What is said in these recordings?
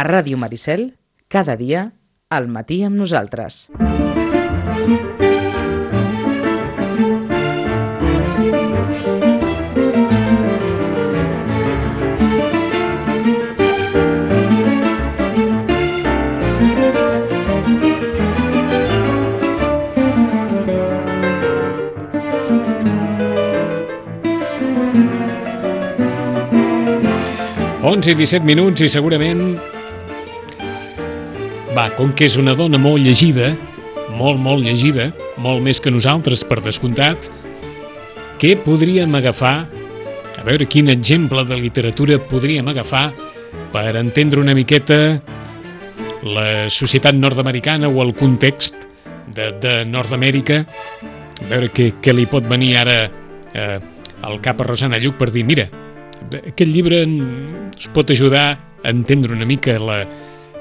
A Ràdio Maricel, cada dia, al matí amb nosaltres. Onze i 17 minuts i segurament... Va, com que és una dona molt llegida, molt, molt llegida, molt més que nosaltres, per descomptat, què podríem agafar, a veure quin exemple de literatura podríem agafar per entendre una miqueta la societat nord-americana o el context de, de Nord-Amèrica, a veure què, què li pot venir ara eh, al cap a Rosana Lluc per dir, mira, aquest llibre ens pot ajudar a entendre una mica la,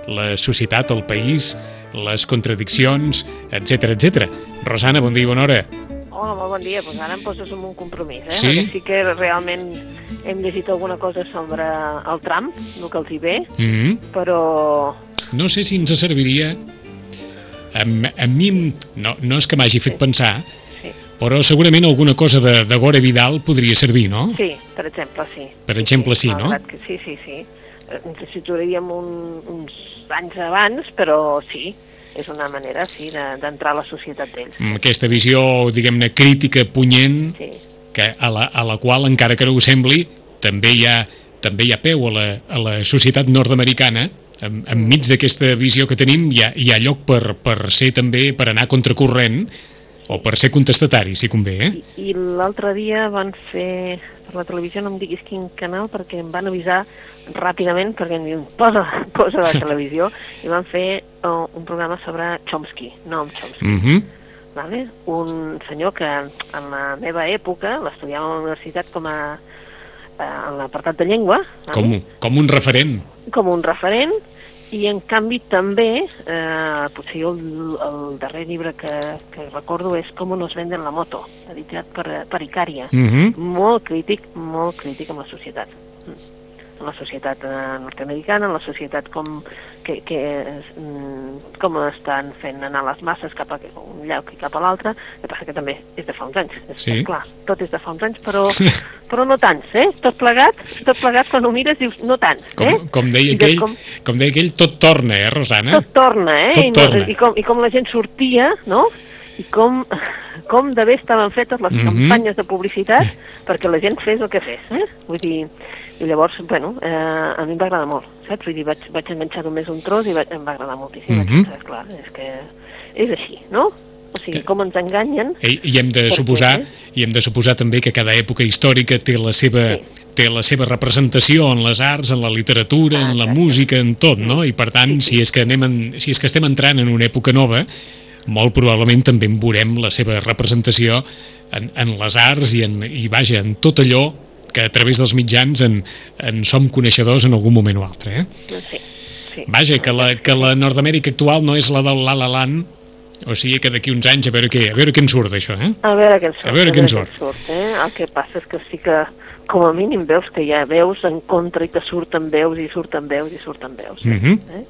la societat, el país, les contradiccions, etc etc. Rosana, bon dia i bona hora. Hola, molt bon dia. Pues ara em poses en un compromís, eh? Sí? Perquè sí que realment hem llegit alguna cosa sobre el Trump, el que els hi ve, Mm -hmm. però No sé si ens serviria... A, a mi, no, no és que m'hagi fet pensar, sí, però segurament alguna cosa de, de Gore Vidal podria servir, no? sí, per exemple, sí. Per exemple, sí, no? malgrat Que, sí, sí, sí. Eh, Ens situaríem un, uns anys abans, però sí, és una manera, sí, de- d'entrar a la societat d'ells. Amb aquesta visió, diguem-ne, crítica, punyent, Sí, que a la, a la qual, encara que no ho sembli, també hi ha, també hi ha peu a la, a la societat nord-americana, en, enmig d'aquesta visió que tenim hi ha, hi ha lloc per, per ser també, per anar contracorrent, o per ser contestatari, si convé, eh? I, i l'altre dia van fer per la televisió, no em diguis quin canal, perquè em van avisar ràpidament, perquè em diuen, posa, posa la televisió, i van fer uh, un programa sobre Chomsky, Noam Chomsky. Mm -hmm. Vale? Un senyor que en la meva època l'estudiava a la universitat com a eh, en l'apartat de llengua, vale? com, com un referent. com un referent, i en canvi també, eh, potser jo el, el darrer llibre que, que recordo és Com nos venden la moto, editat per, per Icària. Mm -hmm. Molt crític, molt crític amb la societat. Mm. En la societat eh, nord-americana, en la societat com, que, que, mm, com estan fent anar les masses cap a un lloc i cap a l'altre, que passa que també és de fa uns anys. És, Sí. Clar, tot és de fa uns anys, però, però no tants, eh? Tot plegat, tot plegat quan ho mires dius no tants, Com, eh? com, deia I de aquell, com- com deia aquell, tot torna, eh, Rosana? tot torna, eh? Tot I, torna. I, com, I com la gent sortia, no? I com, com de bé estaven fetes les Mhm. campanyes de publicitat perquè la gent fes el que fes, eh? Vull dir, i llavors, bueno, eh, a mi em va agradar molt, saps? Vull dir, vaig, vaig enganxar només un tros i vaig, em va agradar moltíssim. Mm -hmm. clar, és que és així, no? O sigui, com ens enganyen... I, I hem de suposar què? i hem de suposar també que cada època històrica té la seva Sí. té la seva representació en les arts, en la literatura, en la exacte. música, en tot, no? I per tant, si és que anem en, si és que estem entrant en una època nova, molt probablement també en veurem la seva representació en, en les arts i, en, i vaja, en tot allò que a través dels mitjans en, en som coneixedors en algun moment o altre, eh? Sí, sí. Vaja, que la, que la Nord-Amèrica actual no és la del La La Land, o sigui que d'aquí uns anys a veure què, a veure què en surt d'això, eh? A veure què en surt. A veure què en surt. eh? El que passa és que sí que, com a mínim, veus que hi ha veus en contra i que surten veus i surten veus i surten veus. eh? Mhm. eh?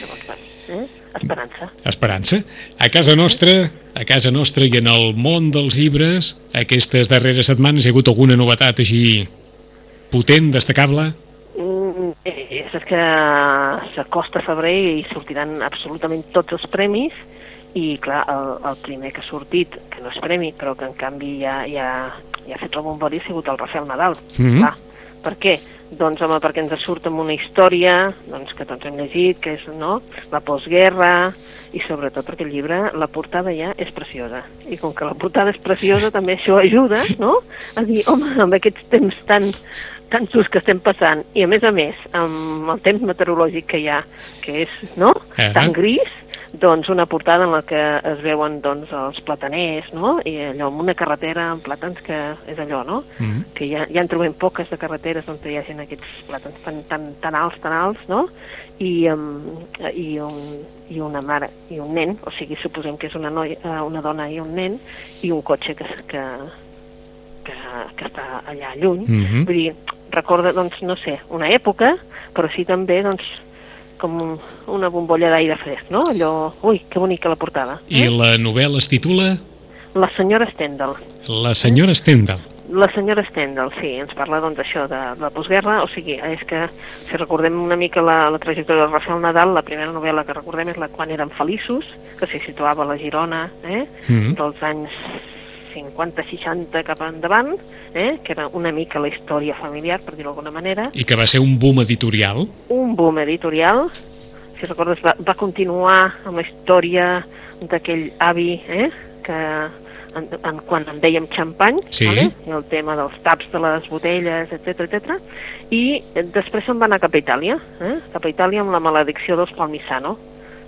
Llavors, bueno, eh? Esperança. Esperança. A casa nostra, a casa nostra i en el món dels llibres, aquestes darreres setmanes hi ha hagut alguna novetat així potent, destacable? Mm, eh, és que s'acosta febrer i sortiran absolutament tots els premis i clar, el, el primer que ha sortit, que no és premi, però que en canvi ja, ja, ja ha fet el bombori ha sigut el Rafael Nadal. Mhm. Clar, per què? Doncs home, perquè ens surt amb una història doncs, que tots hem llegit, que és no? la postguerra, i sobretot perquè el llibre, la portada ja és preciosa. I com que la portada és preciosa, també això ajuda no? a dir, home, amb aquests temps tan, tan durs que estem passant, i a més a més, amb el temps meteorològic que hi ha, que és no? Tan gris, doncs una portada en la que es veuen doncs, els plataners, no? I allò, amb una carretera amb plàtans que és allò, no? Mhm. Que ja, ja en trobem poques de carreteres on hi hagi aquests plàtans tan, tan, tan alts, tan alts, no? I, um, i, un, i una mare i un nen, o sigui, suposem que és una, noia, eh, una dona i un nen, i un cotxe que, que, que, que està allà lluny. Mhm. Vull dir, recorda, doncs, no sé, una època, però sí també, doncs, com un- una bombolla d'aire fresc, no? Allò, ui, que bonica la portada. I la novel·la es titula La senyora Stendhal. La senyora Stendhal. La senyora Stendhal, sí, ens parla doncs això de, de la postguerra, o sigui, és que si recordem una mica la, la trajectòria de Rafael Nadal, la primera novel·la que recordem és la Quan érem feliços, que s'hi situava a la Girona, eh? Mm. dels anys 50-60 cap endavant, eh? que era una mica la història familiar, per dir-ho d'alguna manera, I que va ser un boom editorial. un boom editorial, si recordes, va, va continuar amb la història d'aquell avi, eh? que en, en, quan en dèiem xampany, Sí. vale? el tema dels taps de les botelles, etc etc. i després se'n va anar cap a Itàlia, eh? cap a Itàlia amb la maledicció dels Palmisano,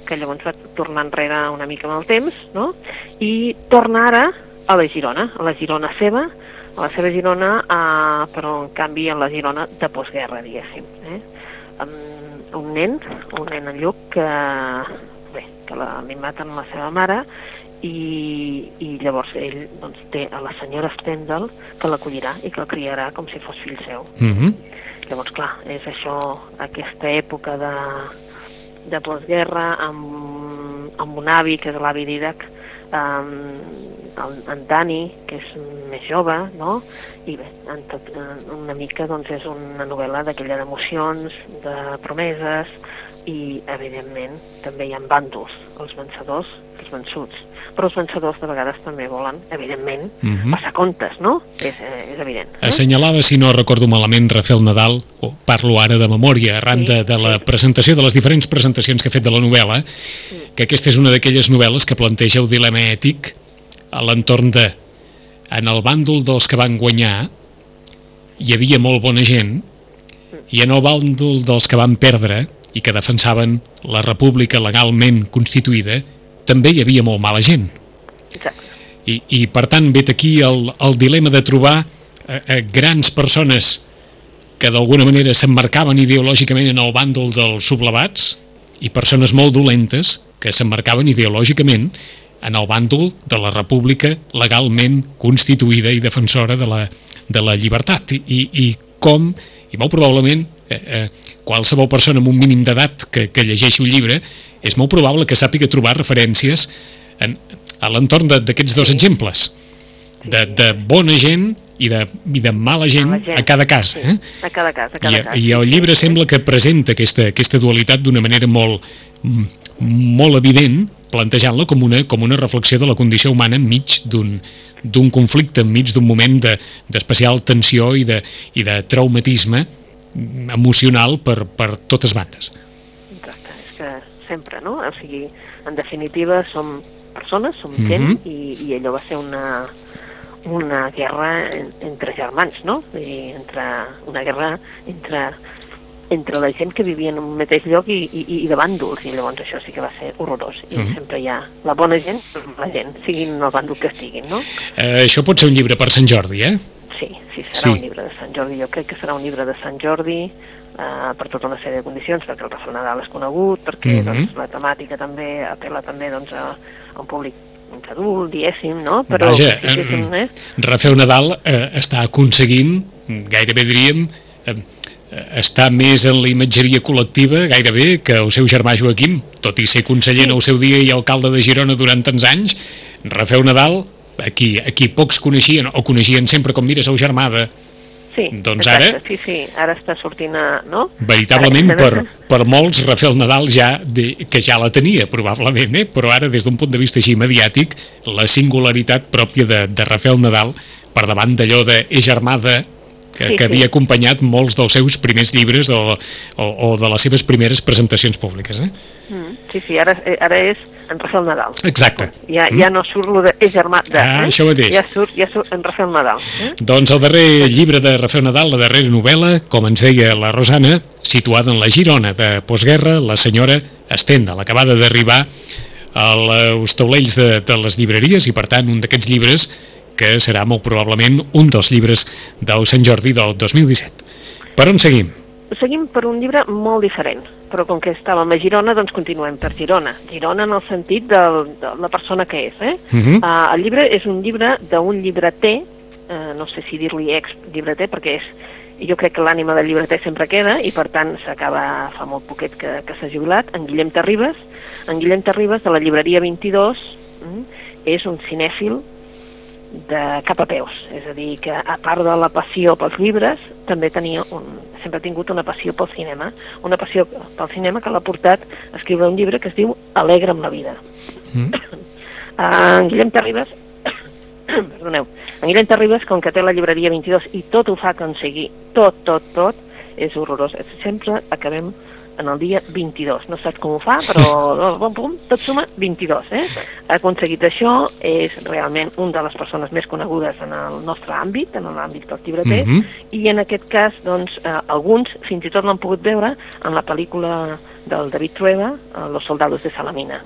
que llavors va tornar enrere una mica amb el temps, no? i torna ara a la Girona, a la Girona seva, a la seva Girona, eh, però en canvi a la Girona de postguerra, diguéssim. Eh? Amb un nen, un nen en Lluc, que, bé, que la, li maten la seva mare, i, i llavors ell doncs, té a la senyora Stendhal que l'acollirà i que el criarà com si fos fill seu. Mm -hmm. Llavors, clar, és això, aquesta època de, de postguerra amb, amb un avi, que és l'avi Didac, amb el, en Dani, que és més jove, no? I bé, en tot, en una mica doncs, és una novel·la d'aquella d'emocions, de promeses, i, evidentment, també hi ha bàndols, els vencedors, els vençuts. Però els vencedors de vegades també volen, evidentment, Mhm. passar comptes, no? És, eh, és evident. Eh? Assenyalava, si no recordo malament, Rafael Nadal, o parlo ara de memòria, arran de, de la presentació, de les diferents presentacions que ha fet de la novel·la, que aquesta és una d'aquelles novel·les que planteja el dilema ètic a l'entorn de en el bàndol dels que van guanyar hi havia molt bona gent i en el bàndol dels que van perdre i que defensaven la república legalment constituïda també hi havia molt mala gent. Exacte. I, i per tant vet aquí el, el dilema de trobar eh, eh, grans persones que d'alguna manera s'emmarcaven ideològicament en el bàndol dels sublevats i persones molt dolentes que s'emmarcaven ideològicament en el bàndol de la república legalment constituïda i defensora de la, de la llibertat i, i, i com, i molt probablement eh, eh, qualsevol persona amb un mínim d'edat que, que llegeixi un llibre és molt probable que sàpiga trobar referències en, a l'entorn d'aquests dos exemples de, de bona gent i de, i de mala gent, Mala gent. a cada cas eh? A cada cas, a I, cada cas. i el llibre sembla que presenta aquesta, aquesta dualitat d'una manera molt, molt evident plantejant-la com una, com una reflexió de la condició humana enmig d'un conflicte, enmig d'un moment de- d'especial tensió i de, i de traumatisme mm, emocional per, per totes bandes. Exacte, és que sempre, no? O sigui, en definitiva, som persones, som gent, i, i allò va ser una, una guerra en, entre germans, no? I entre, una guerra entre, entre la gent que vivia en un mateix lloc i, i, i de bàndols, i llavors això sí que va ser horrorós. I Mhm. sempre hi ha la bona gent la gent, siguin el bàndol que estiguin, no? Eh, això pot ser un llibre per Sant Jordi, eh? Sí, sí, serà Sí. un llibre de Sant Jordi. Jo crec que serà un llibre de Sant Jordi eh, per tota una sèrie de condicions, perquè el Rafael Nadal és conegut, perquè Mhm. doncs, la temàtica també apela també doncs, a, a un públic adult, diguéssim, no? Però Vaja, sí, sí, sí, eh? Rafael Nadal eh, està aconseguint, gairebé diríem, eh, està més en la imatgeria col·lectiva gairebé que el seu germà Joaquim, tot i ser conseller en el seu dia i alcalde de Girona durant tants anys, Rafael Nadal, aquí, aquí pocs coneixien o coneixien sempre com mira el germà de, Sí, doncs exacte, ara- Sí, sí, ara està sortint a... No? veritablement per, per molts Rafael Nadal ja de, que ja la tenia probablement, eh? però ara des d'un punt de vista així mediàtic la singularitat pròpia de, de Rafael Nadal per davant d'allò de és germà de que, Sí, que sí. havia acompanyat molts dels seus primers llibres o, o, o de les seves primeres presentacions públiques. Eh? Mm, sí, sí, ara, eh, ara és en Rafael Nadal. Exacte. Ja, ja no surt lo de és germà de... Ah, eh? això mateix. Ja surt, ja surt en Rafael Nadal. Eh? Doncs el darrer llibre de Rafael Nadal, la darrera novel·la, com ens deia la Rosana, situada en la Girona de postguerra, la senyora Estenda, l'acabada d'arribar als taulells de, de les llibreries i, per tant, un d'aquests llibres que serà molt probablement un dels llibres del Sant Jordi del 2017. Per on seguim? Seguim per un llibre molt diferent, però com que estàvem a Girona, doncs continuem per Girona. Girona en el sentit del, de la persona que és. Eh? Uh -huh. Uh, el llibre és un llibre d'un llibreter, uh, no sé si dir-li ex-llibreter, perquè és, jo crec que l'ànima del llibreter sempre queda i per tant s'acaba fa molt poquet que, que s'ha jubilat, en Guillem Terribas en Guillem Terribas de la llibreria 22 mm, és un cinèfil de cap a peus, és a dir, que a part de la passió pels llibres, també tenia un, sempre ha tingut una passió pel cinema, una passió pel cinema que l'ha portat a escriure un llibre que es diu Alegra'm la vida. Mm. En Guillem Terribas, perdoneu, en Guillem Terribas, com que té la llibreria 22 i tot ho fa aconseguir, tot, tot, tot, és horrorós. Sempre acabem en el dia 22. No saps com ho fa, però bum, bum, tot suma 22. Eh? Ha aconseguit això, és realment un de les persones més conegudes en el nostre àmbit, en l'àmbit del llibreter, mm -hmm. i en aquest cas, doncs, eh, alguns fins i tot l'han pogut veure en la pel·lícula del David Trueba, eh, Los soldados de Salamina.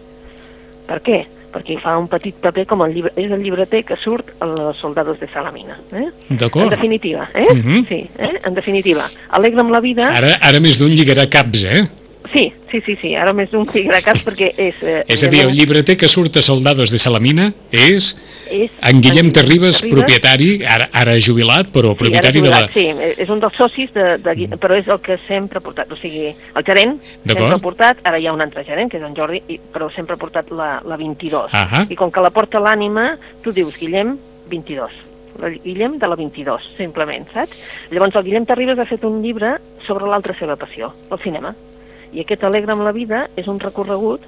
Per què? Perquè fa un petit paper com el llibre, és el llibreter que surt a los soldados de Salamina. Eh? D'acord. En definitiva, eh? Uh Mhm. -huh. Sí, eh? En definitiva, alegra'm la vida... Ara, ara més d'un lligarà caps, eh? Sí, sí, sí, sí, ara més d'un caps perquè és... Eh, És a dir, el llibreter que surt a Soldados de Salamina és és en Guillem Terribas, Terribas, propietari, ara, ara jubilat, però propietari sí, de la... jubilat, Sí, és un dels socis, de, de, Gui- però és el que sempre ha portat, o sigui, el gerent sempre ha portat, ara hi ha un altre gerent, que és en Jordi, i, però sempre ha portat la, la 22. Ahà. I com que la porta l'ànima, tu dius Guillem 22. El Guillem de la 22, simplement, saps? Llavors el Guillem Terribas ha fet un llibre sobre l'altra seva passió, el cinema. I aquest Alegra'm la vida és un recorregut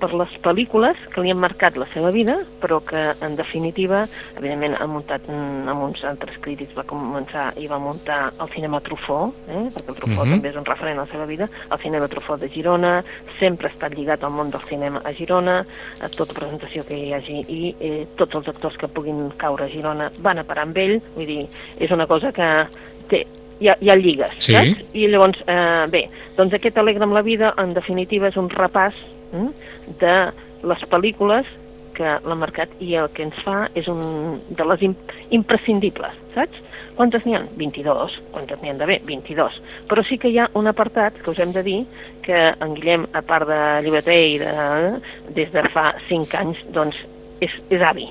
per les pel·lícules que li han marcat la seva vida, però que en definitiva, evidentment ha muntat mm, amb uns altres crítics, va començar i va muntar el cinema Truffaut, eh? perquè el Truffaut Mhm. també és un referent a la seva vida, el cinema Truffaut de Girona, sempre ha estat lligat al món del cinema a Girona, a tota presentació que hi hagi i eh, tots els actors que puguin caure a Girona van a parar amb ell, vull dir, és una cosa que té, hi ha, hi ha lligues, Sí. saps? I llavors, eh, bé, doncs aquest Alegre amb la vida, en definitiva, és un repàs mm, de les pel·lícules que l'han marcat i el que ens fa és un de les im imprescindibles, saps? Quantes n'hi ha? 22. Quantes n'hi han d'haver? 22. Però sí que hi ha un apartat que us hem de dir que en Guillem, a part de llibreter i de, des de fa 5 anys, doncs és, és avi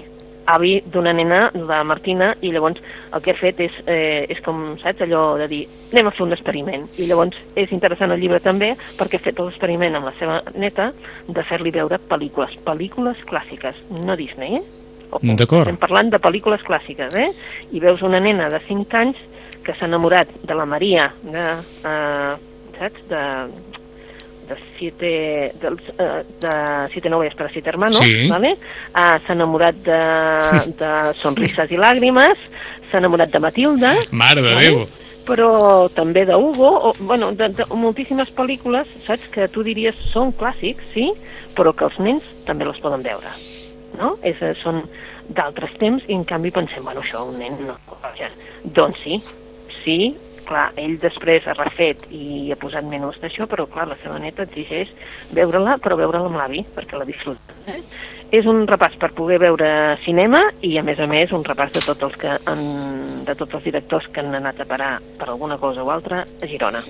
avi d'una nena, la Martina, i llavors el que ha fet és, eh, és com, saps, allò de dir, anem a fer un experiment. I llavors és interessant el llibre també perquè ha fet l'experiment amb la seva neta de fer-li veure pel·lícules, pel·lícules clàssiques, no Disney, eh? Ojo, D'acord. Estem parlant de pel·lícules clàssiques, eh? I veus una nena de 5 anys que s'ha enamorat de la Maria, de, eh, saps, de, de siete, dels, eh, de siete novias para siete hermanos, Sí. ¿vale? Ah, s'ha enamorat de, de Sonrises i Làgrimes, s'ha enamorat de Matilda, Mare de Vale. Déu! però també de Hugo, o, bueno, de, de moltíssimes pel·lícules, saps, que tu diries són clàssics, sí, però que els nens també les poden veure, no? És, eh, són d'altres temps i en canvi pensem, bueno, això un nen no... Doncs sí, sí, clar, ell després ha refet i ha posat menús d'això, però clar, la seva neta exigeix veure-la, però veure-la amb l'avi, perquè la disfruta. Eh? És un repàs per poder veure cinema i, a més a més, un repàs de tots els, que han, de tots els directors que han anat a parar per alguna cosa o altra a Girona.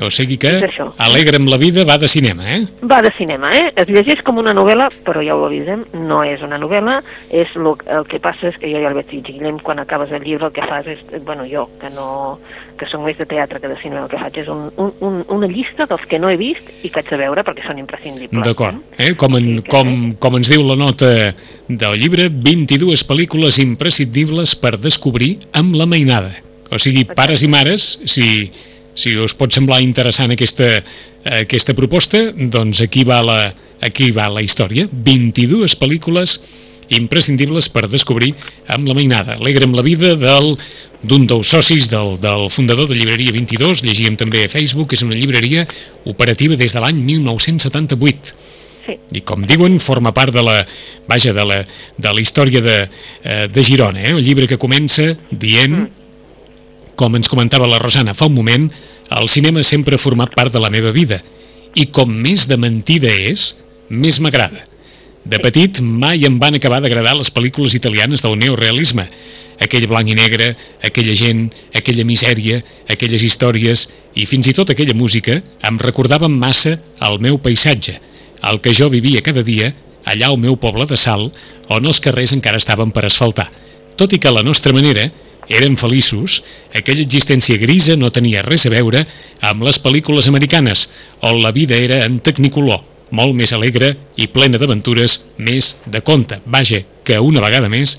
O sigui que. Alegra'm la vida va de cinema, eh? Va de cinema, eh? Es llegeix com una novel·la, però ja ho avisem, no és una novel·la, és lo, el que passa és que jo ja el vaig dir, Guillem, quan acabes el llibre el que fas és, bueno, jo, que no que soc més de teatre que de cinema, el que faig és un, un, un, una llista dels que no he vist i que haig de veure perquè són imprescindibles. D'acord. Eh? Com, en, Sí, com, com ens diu la nota del llibre, 22 pel·lícules imprescindibles per descobrir amb la mainada. O sigui, pares i mares, si, si us pot semblar interessant aquesta, aquesta proposta, doncs aquí va la, aquí va la història. 22 pel·lícules imprescindibles per descobrir amb la mainada. Alegra'm la vida del d'un dels socis del, del fundador de Llibreria 22, llegíem també a Facebook, és una llibreria operativa des de l'any 1978 Sí, i com diuen forma part de la, vaja, de la, de la història de, eh, de Girona, eh? el llibre que comença dient, com ens comentava la Rosana fa un moment, el cinema sempre ha format part de la meva vida. I com més de mentida és, més m'agrada. De petit mai em van acabar d'agradar les pel·lícules italianes del neorealisme, aquell blanc i negre, aquella gent, aquella misèria, aquelles històries i fins i tot aquella música em recordaven massa el meu paisatge, el que jo vivia cada dia allà al meu poble de Sal, on els carrers encara estaven per asfaltar, tot i que la nostra manera eren feliços, aquella existència grisa no tenia res a veure amb les pel·lícules americanes, on la vida era en tecnicolor, molt més alegre i plena d'aventures, més de conte. Vaja, que una vegada més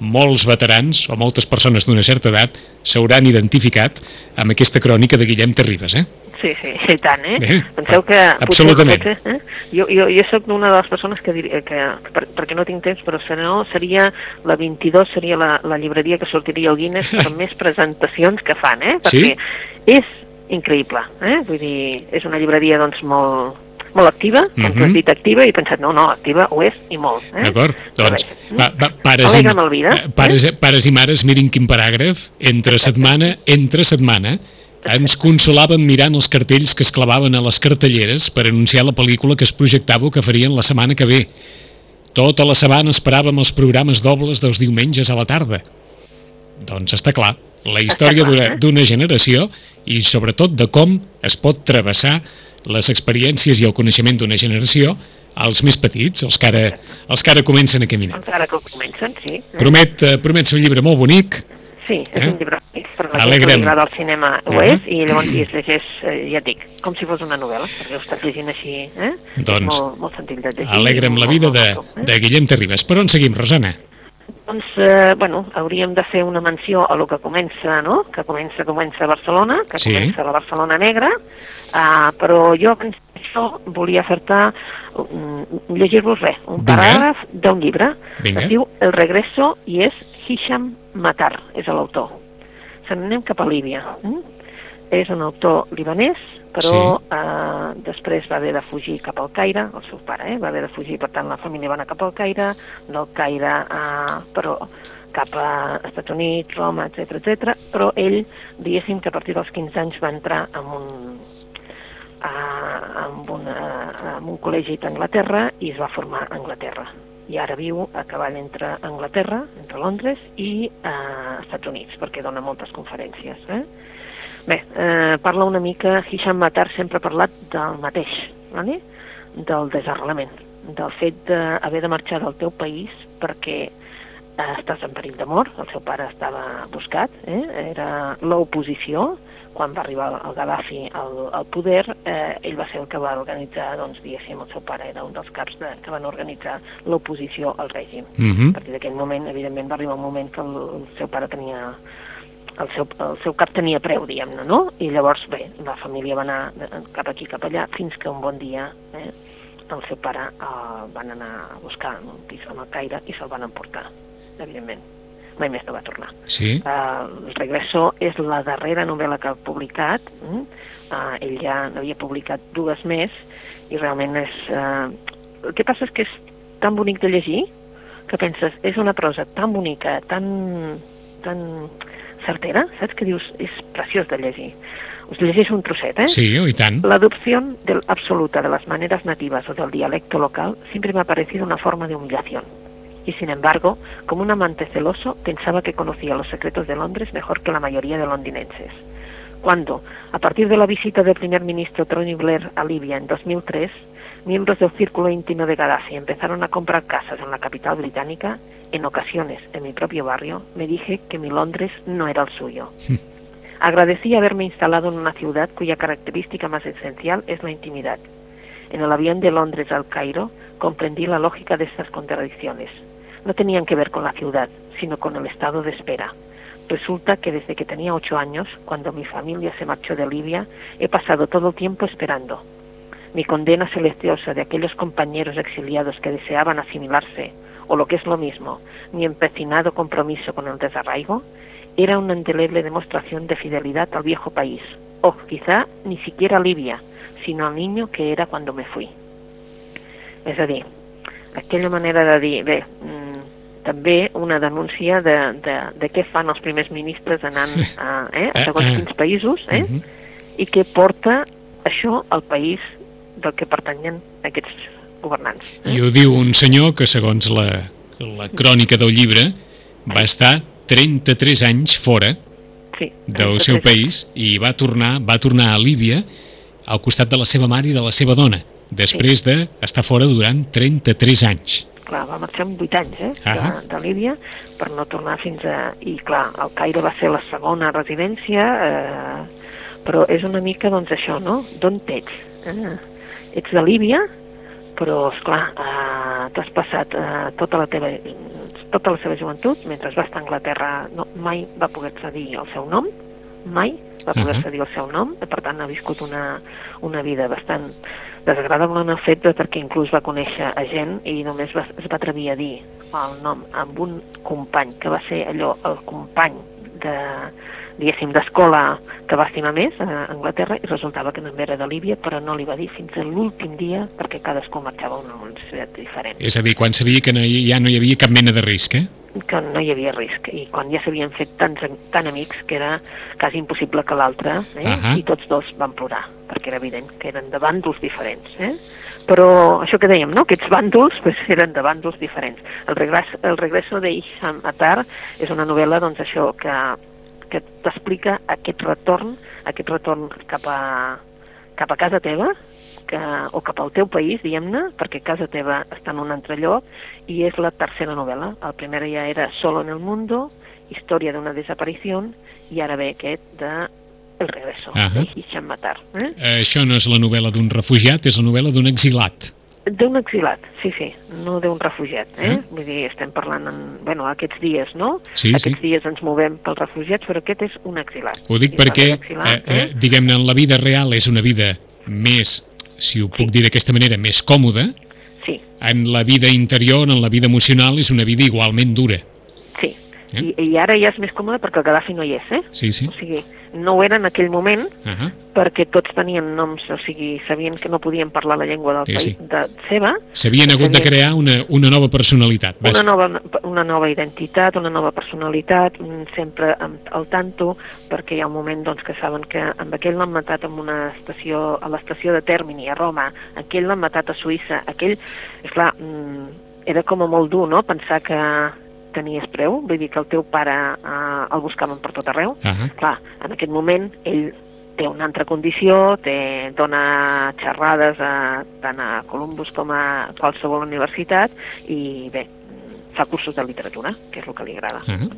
molts veterans o moltes persones d'una certa edat s'hauran identificat amb aquesta crònica de Guillem Terribas, eh? Sí, sí, i tant, eh? Bé, Penseu que... absolutament. Potser, eh? Jo, jo, jo sóc una de les persones que, diria, que per, perquè no tinc temps, però si no, seria la 22 seria la, la llibreria que sortiria al Guinness per més presentacions que fan, eh? Sí? Perquè és increïble, eh? Vull dir, és una llibreria, doncs, molt, molt activa, com Mhm. tu has dit activa, i he pensat, no, no, activa ho és i molt. Eh? D'acord? Doncs, va, va, pares, i, vida, eh, pares, pares i mares, mirin quin paràgraf, entre setmana, entre setmana, ens consolàvem mirant els cartells que es clavaven a les cartelleres per anunciar la pel·lícula que es projectava o que farien la setmana que ve. Tota la setmana esperàvem els programes dobles dels diumenges a la tarda. Doncs està clar, la història d'una generació i sobretot de com es pot travessar les experiències i el coneixement d'una generació als més petits, els que ara, els que ara comencen a caminar. Encara que comencen, sí. Promet, eh, promet ser un llibre molt bonic, Sí, és Eh? un llibre per la gent que Alegrem. li agrada el cinema ho Mhm. és, i llavors i es llegeix, eh, ja et dic, com si fos una novel·la, perquè ho estàs llegint així, eh? Doncs, és molt, molt senzill de llegir. alegrem la vida de, eh? de Guillem Terribas. Per on seguim, Rosana? Doncs, eh, bueno, hauríem de fer una menció a lo que comença, no?, que comença, comença a Barcelona, que Sí. comença la Barcelona Negra, uh, però jo abans d'això volia fer-te, um, llegir-vos res, un paràgraf d'un llibre, Vinga. que es diu El regreso i és Hisham Matar, és l'autor. Se n'anem cap a Líbia. Mm? És un autor libanès, però Sí. eh, després va haver de fugir cap al Caire, el seu pare, eh? va haver de fugir, per tant la família va anar cap al Caire, del Caire, eh, però cap a Estats Units, Roma, etc etc. però ell, diguéssim que a partir dels 15 anys va entrar en un, a, amb, una, amb un col·legi d'Anglaterra i es va formar a Anglaterra. I ara viu a cavall entre Anglaterra, entre Londres, i eh, Estats Units, perquè dona moltes conferències. Eh? Bé, eh, parla una mica, Hisham Matar sempre ha parlat del mateix, vale? del desarrelament, del fet d'haver de marxar del teu país perquè eh, estàs en perill de mort, el seu pare estava buscat, eh? era l'oposició, quan va arribar el Gaddafi al, al poder, eh, ell va ser el que va organitzar, doncs, diguéssim, el seu pare era un dels caps de, que van organitzar l'oposició al règim. Uh A -huh. partir d'aquell moment, evidentment, va arribar un moment que el, el seu pare tenia el seu, el seu cap tenia preu, diguem-ne, no? I llavors, bé, la família va anar cap aquí, cap allà, fins que un bon dia eh, el seu pare eh, van anar a buscar en un pis al Caire i se'l van emportar, evidentment. Mai més no va tornar. Sí? Uh, el Regreso és la darrera novel·la que ha publicat. Uh, ell ja n'havia publicat dues més i realment és... Uh, el que passa és que és tan bonic de llegir que penses, és una prosa tan bonica, tan, tan certera, saps? Que dius, és preciós de llegir. Us llegeixo un trosset, ¿eh? Sí, i tant. La adopción del, absoluta de las maneras nativas o del dialecto local siempre me ha parecido una forma de humillación. Y sin embargo, como un amante celoso, pensaba que conocía los secretos de Londres mejor que la mayoría de londinenses. Cuando, a partir de la visita del primer ministro Tony Blair a Libia en 2003, miembros del círculo íntimo de Gaddafi empezaron a comprar casas en la capital británica, en ocasiones en mi propio barrio, me dije que mi Londres no era el suyo. Agradecí haberme instalado en una ciudad cuya característica más esencial es la intimidad. En el avión de Londres al Cairo comprendí la lógica de estas contradicciones. No tenían que ver con la ciudad, sino con el estado de espera. Resulta que desde que tenía ocho años, cuando mi familia se marchó de Libia, he pasado todo el tiempo esperando. Mi condena silenciosa de aquellos compañeros exiliados que deseaban asimilarse, o lo que es lo mismo, mi empecinado compromiso con el desarraigo, era una indeleble demostración de fidelidad al viejo país, o quizá ni siquiera a Libia, sinó al niño que era quan me fui. És a dir, aquella manera de també una denúncia de, de, de què fan els primers ministres anant a, eh, a segons Eh, eh. quins països, eh, Mhm. i què porta això al país del que pertanyen aquests governants. I ho diu un senyor que, segons la, la crònica del llibre, va estar 33 anys fora Sí, del seu país i va tornar, va tornar a Líbia al costat de la seva mare i de la seva dona, després d'estar fora durant 33 anys. Clar, va marxar amb 8 anys, eh, de, Ah. de Líbia, per no tornar fins a... I clar, el Caire va ser la segona residència, eh, però és una mica, doncs, això, no? D'on ets? Eh? Ets de Líbia, però, esclar, eh, t'has passat eh, tota la teva tota la seva joventut, mentre va estar a Anglaterra no, mai va poder-se dir el seu nom, mai va poder-se Ahà. dir el seu nom, i per tant ha viscut una, una vida bastant desagradable en el fet de perquè inclús va conèixer a gent i només va, es va atrevir a dir el nom amb un company que va ser allò, el company de, diguéssim, d'escola que va estimar més a Anglaterra i resultava que també era de Líbia, però no li va dir fins a l'últim dia perquè cadascú marxava a una universitat diferent És a dir, quan sabia que no hi, ja no hi havia cap mena de risc, eh? Que no hi havia risc i quan ja s'havien fet tants, tan amics que era quasi impossible que l'altre eh? Ahà. i tots dos van plorar perquè era evident que eren de bàndols diferents eh? però això que dèiem, no? aquests bàndols pues, eren de bàndols diferents el, regres, el regreso de Isham Atar és una novel·la doncs, això que, que t'explica aquest retorn aquest retorn cap a, cap a casa teva que, o cap al teu país, diguem-ne, perquè casa teva està en un altre lloc, i és la tercera novel·la. El primer ja era Solo en el mundo, història d'una desaparició, i ara ve aquest de El regreso, Ahà. de Hisham Matar. Eh? Eh, Això no és la novel·la d'un refugiat, és la novel·la d'un exilat. D'un exilat, sí, sí, no d'un refugiat. Eh? Ah. Vull dir, estem parlant en, bueno, aquests dies, no? Sí, sí. aquests dies ens movem pels refugiats, però aquest és un exilat. Ho dic I perquè, d'exilat, eh, eh, diguem-ne, en la vida real és una vida més, si ho puc dir d'aquesta manera, més còmoda. Sí, En la vida interior, en la vida emocional, és una vida igualment dura. sí. Eh? I, I ara ja és més còmode perquè el Gaddafi no hi és, eh? Sí, sí. O sigui, no ho era en aquell moment, Uh -huh. perquè tots tenien noms, o sigui, sabien que no podien parlar la llengua del Sí, país sí. de seva, S'havien hagut de crear una, una nova personalitat. una Vaja. nova, una nova identitat, una nova personalitat, sempre amb, al tanto, perquè hi ha un moment doncs, que saben que amb aquell l'han matat en una estació, a l'estació de Termini, a Roma, aquell l'han matat a Suïssa, aquell, és clar, mm, era com a molt dur, no?, pensar que tenies preu, vull dir que el teu pare eh, el buscaven per tot arreu, Uh -huh. clar, en aquest moment ell té una altra condició, té, dona xerrades a, tant a Columbus com a qualsevol universitat i bé, fa cursos de literatura, que és el que li agrada. Uh -huh.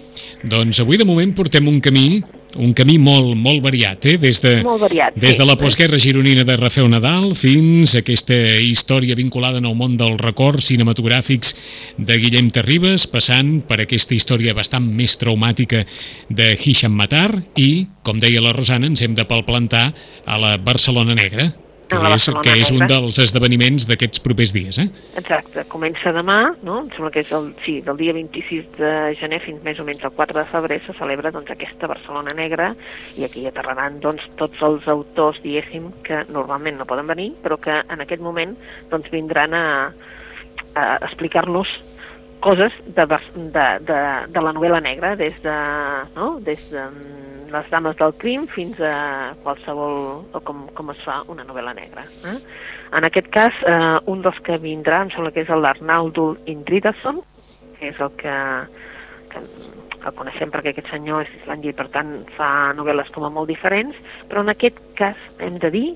Doncs avui de moment portem un camí un camí molt, molt variat, eh? des de, Molt variat, des sí. de la postguerra gironina de Rafael Nadal fins a aquesta història vinculada en el món dels records cinematogràfics de Guillem Terribas, passant per aquesta història bastant més traumàtica de Hisham Matar i, com deia la Rosana, ens hem de palplantar a la Barcelona Negra, que, és, que és un dels esdeveniments d'aquests propers dies. Eh? Exacte, comença demà, no? em sembla que és el, sí, del dia 26 de gener fins més o menys el 4 de febrer se celebra doncs, aquesta Barcelona Negra i aquí aterraran doncs, tots els autors, diguéssim, que normalment no poden venir, però que en aquest moment doncs, vindran a, a explicar-nos coses de, de, de, de la novel·la negra, des de, no? des de mm, les dames del crim fins a qualsevol, o com, com es fa una novel·la negra. Eh? En aquest cas, eh, un dels que vindrà, em sembla que és l'Arnaldo Indridason, que és el que, que el coneixem perquè aquest senyor és islàndia i per tant fa novel·les com a molt diferents, però en aquest cas hem de dir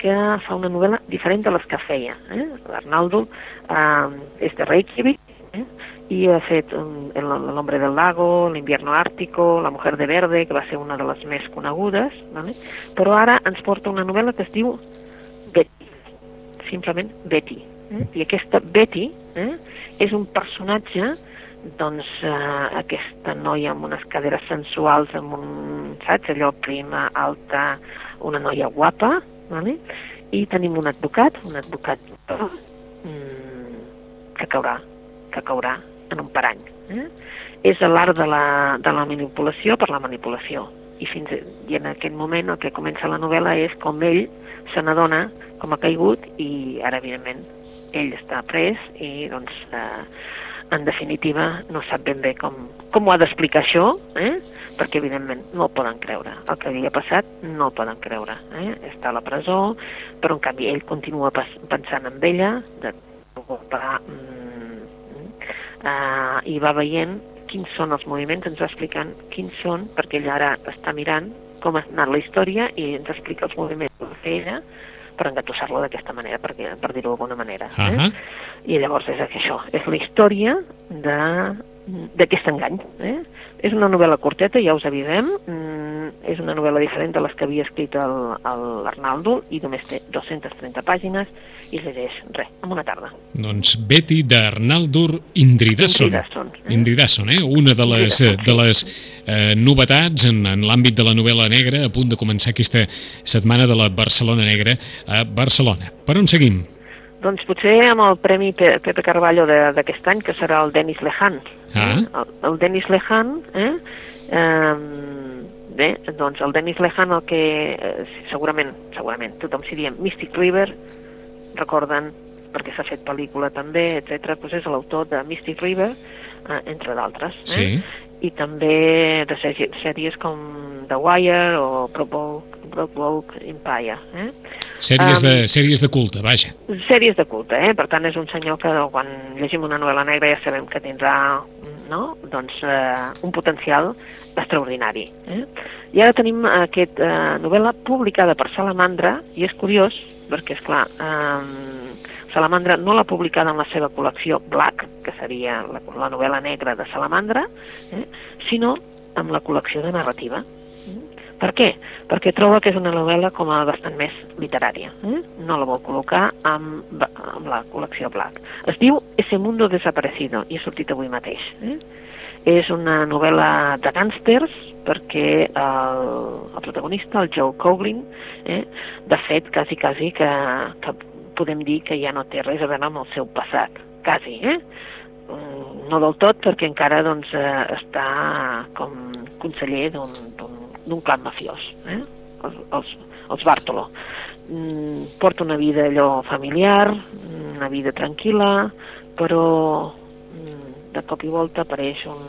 que fa una novel·la diferent de les que feia. Eh? L'Arnaldo eh, és de Reykjavik, eh? I ha fet um, El el hombre del lago, L'invierno ártico, La mujer de verde, que va ser una de les més conegudes, vale? però ara ens porta una novel·la que es diu Betty, simplement Betty. Eh? I aquesta Betty eh, és un personatge doncs eh, aquesta noia amb unes caderes sensuals, amb un, saps, allò prima, alta, una noia guapa, vale? i tenim un advocat, un advocat mm, que caurà, que caurà en un parany. Eh? És l'art de, la, de la manipulació per la manipulació. I, fins, I en aquest moment el que comença la novel·la és com ell se n'adona com ha caigut i ara, evidentment, ell està pres i, doncs, eh, en definitiva, no sap ben bé com, com ho ha d'explicar això, eh? perquè, evidentment, no el poden creure. El que havia passat no el poden creure. Eh? Està a la presó, però, en canvi, ell continua pensant en ella, de va, mm, uh, i va veient quins són els moviments, ens va explicant quins són, perquè ell ara està mirant com ha anat la història i ens explica els moviments que va fer ella per engatussar-lo d'aquesta manera, per, per dir-ho d'alguna manera. Uh -huh. eh? I llavors és això, és la història de d'aquest engany. Eh? És una novel·la curteta, ja us avisem, mm, és una novel·la diferent de les que havia escrit l'Arnaldo i només té 230 pàgines i es llegeix, res, en una tarda. Doncs Betty d'Arnaldur Indridasson. Indridasson, eh? Indridasson, eh? una de les, de les eh, novetats en, en l'àmbit de la novel·la negra a punt de començar aquesta setmana de la Barcelona Negra a Barcelona. Per on seguim? Doncs potser amb el Premi Pe- Pepe Carballo de- d'aquest any, que serà el Denis Lehan. Ah. Eh? El, el Denis Lehan, eh? eh? Bé, doncs el Denis Lehan el que eh, segurament, segurament, tothom si diem Mystic River, recorden perquè s'ha fet pel·lícula també, etc. Doncs és l'autor de Mystic River, eh, entre d'altres. Eh? Sí. I també de sèrie- sèries com The Wire o Brokeback Empire. Eh? Sèries, Um, de, sèries de culte, vaja. Sèries de culte, eh? per tant és un senyor que quan llegim una novel·la negra ja sabem que tindrà no? doncs, eh, un potencial extraordinari. Eh? I ara tenim aquesta eh, novel·la publicada per Salamandra i és curiós perquè, és clar, eh, Salamandra no l'ha publicada en la seva col·lecció Black, que seria la, la novel·la negra de Salamandra, eh? sinó amb la col·lecció de narrativa. Per què? Perquè troba que és una novel·la com a bastant més literària. Eh? No la vol col·locar amb, amb la col·lecció Black. Es diu Ese mundo desaparecido i ha sortit avui mateix. Eh? És una novel·la de gàngsters perquè el, el protagonista, el Joe Coughlin, eh, de fet, quasi, quasi que, que podem dir que ja no té res a veure amb el seu passat. Quasi, eh? Mm, No del tot, perquè encara doncs, eh, està com conseller d'un d'un- clan mafiós, eh? els, els, els Bartolo. Mm, porta una vida allò familiar, una vida tranquil·la, però mm, de cop i volta apareix un,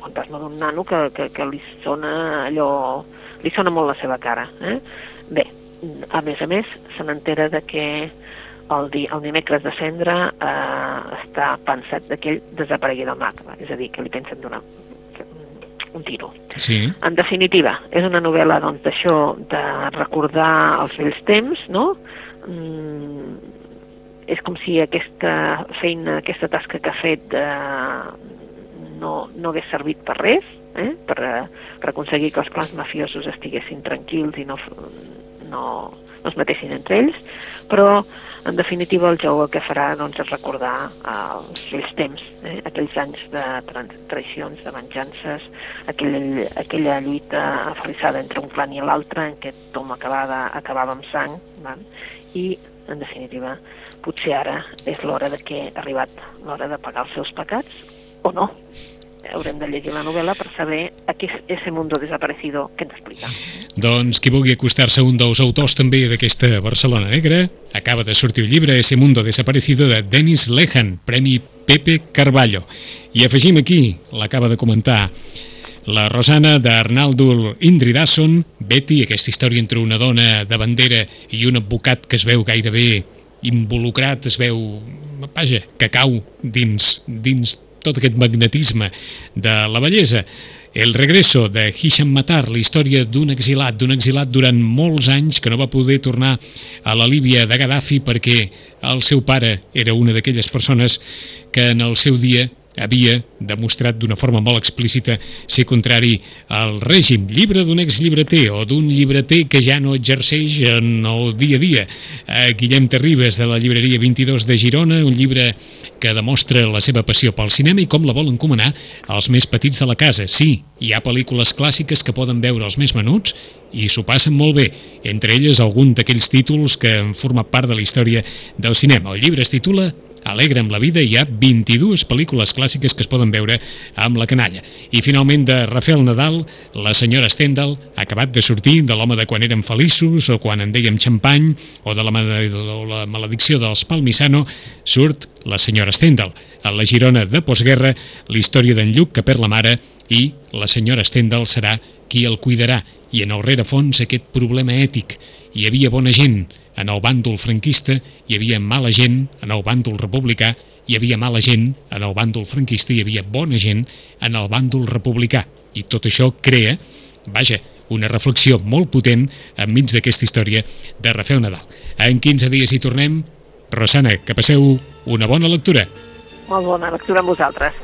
fantasma d'un nano que, que, que li sona allò... li sona molt la seva cara. Eh? Bé, a més a més, se n'entera de que el, di, el dimecres de cendre eh, està pensat que ell desaparegui del mapa, és a dir, que li pensen donar un tiro. Sí. En definitiva, és una novel·la doncs, d'això, de recordar els vells temps, no? Mm, és com si aquesta feina, aquesta tasca que ha fet eh, no, no hagués servit per res, eh? per, eh, per aconseguir que els clans mafiosos estiguessin tranquils i no, no, no es matessin entre ells, però en definitiva el Jou el que farà doncs, és recordar eh, els vells temps, eh? aquells anys de tra- traicions, de venjances, aquell, aquella lluita aferrissada entre un clan i l'altre en què tothom acabava, acabava amb sang, val? i en definitiva potser ara és l'hora de que ha arribat l'hora de pagar els seus pecats o no. Haurem de llegir la novel·la per saber a què és ese mundo desaparecido que ens explica. Doncs qui vulgui acostar-se un dels autors també d'aquesta Barcelona Negra, acaba de sortir el llibre Ese mundo desaparecido de Dennis Lehan, Premi Pepe Carballo. I afegim aquí, l'acaba de comentar la Rosana d'Arnaldo Indridasson, Betty, aquesta història entre una dona de bandera i un advocat que es veu gairebé involucrat, es veu, vaja, que cau dins, dins tot aquest magnetisme de la bellesa. El regreso de Hisham Matar, la història d'un exilat, d'un exilat durant molts anys que no va poder tornar a la Líbia de Gaddafi perquè el seu pare era una d'aquelles persones que en el seu dia havia demostrat d'una forma molt explícita ser contrari al règim. Llibre d'un exllibreter o d'un llibreter que ja no exerceix en el dia a dia. Guillem Terribas, de la llibreria 22 de Girona, un llibre que demostra la seva passió pel cinema i com la vol encomanar als més petits de la casa. Sí, hi ha pel·lícules clàssiques que poden veure els més menuts i s'ho passen molt bé, entre elles algun d'aquells títols que han format part de la història del cinema. El llibre es titula Alegre amb la vida hi ha 22 pel·lícules clàssiques que es poden veure amb la canalla. I finalment de Rafael Nadal, la senyora Stendhal ha acabat de sortir de l'home de quan érem feliços o quan en dèiem xampany o de la, o la maledicció dels Palmisano, surt la senyora Stendhal. A la Girona de postguerra, la història d'en Lluc que perd la mare i la senyora Stendhal serà qui el cuidarà i en el rerefons aquest problema ètic. Hi havia bona gent, en el bàndol franquista hi havia mala gent, en el bàndol republicà hi havia mala gent, en el bàndol franquista hi havia bona gent, en el bàndol republicà. I tot això crea, vaja, una reflexió molt potent enmig d'aquesta història de Rafael Nadal. En 15 dies hi tornem. Rosana, que passeu una bona lectura. Molt bona lectura amb vosaltres.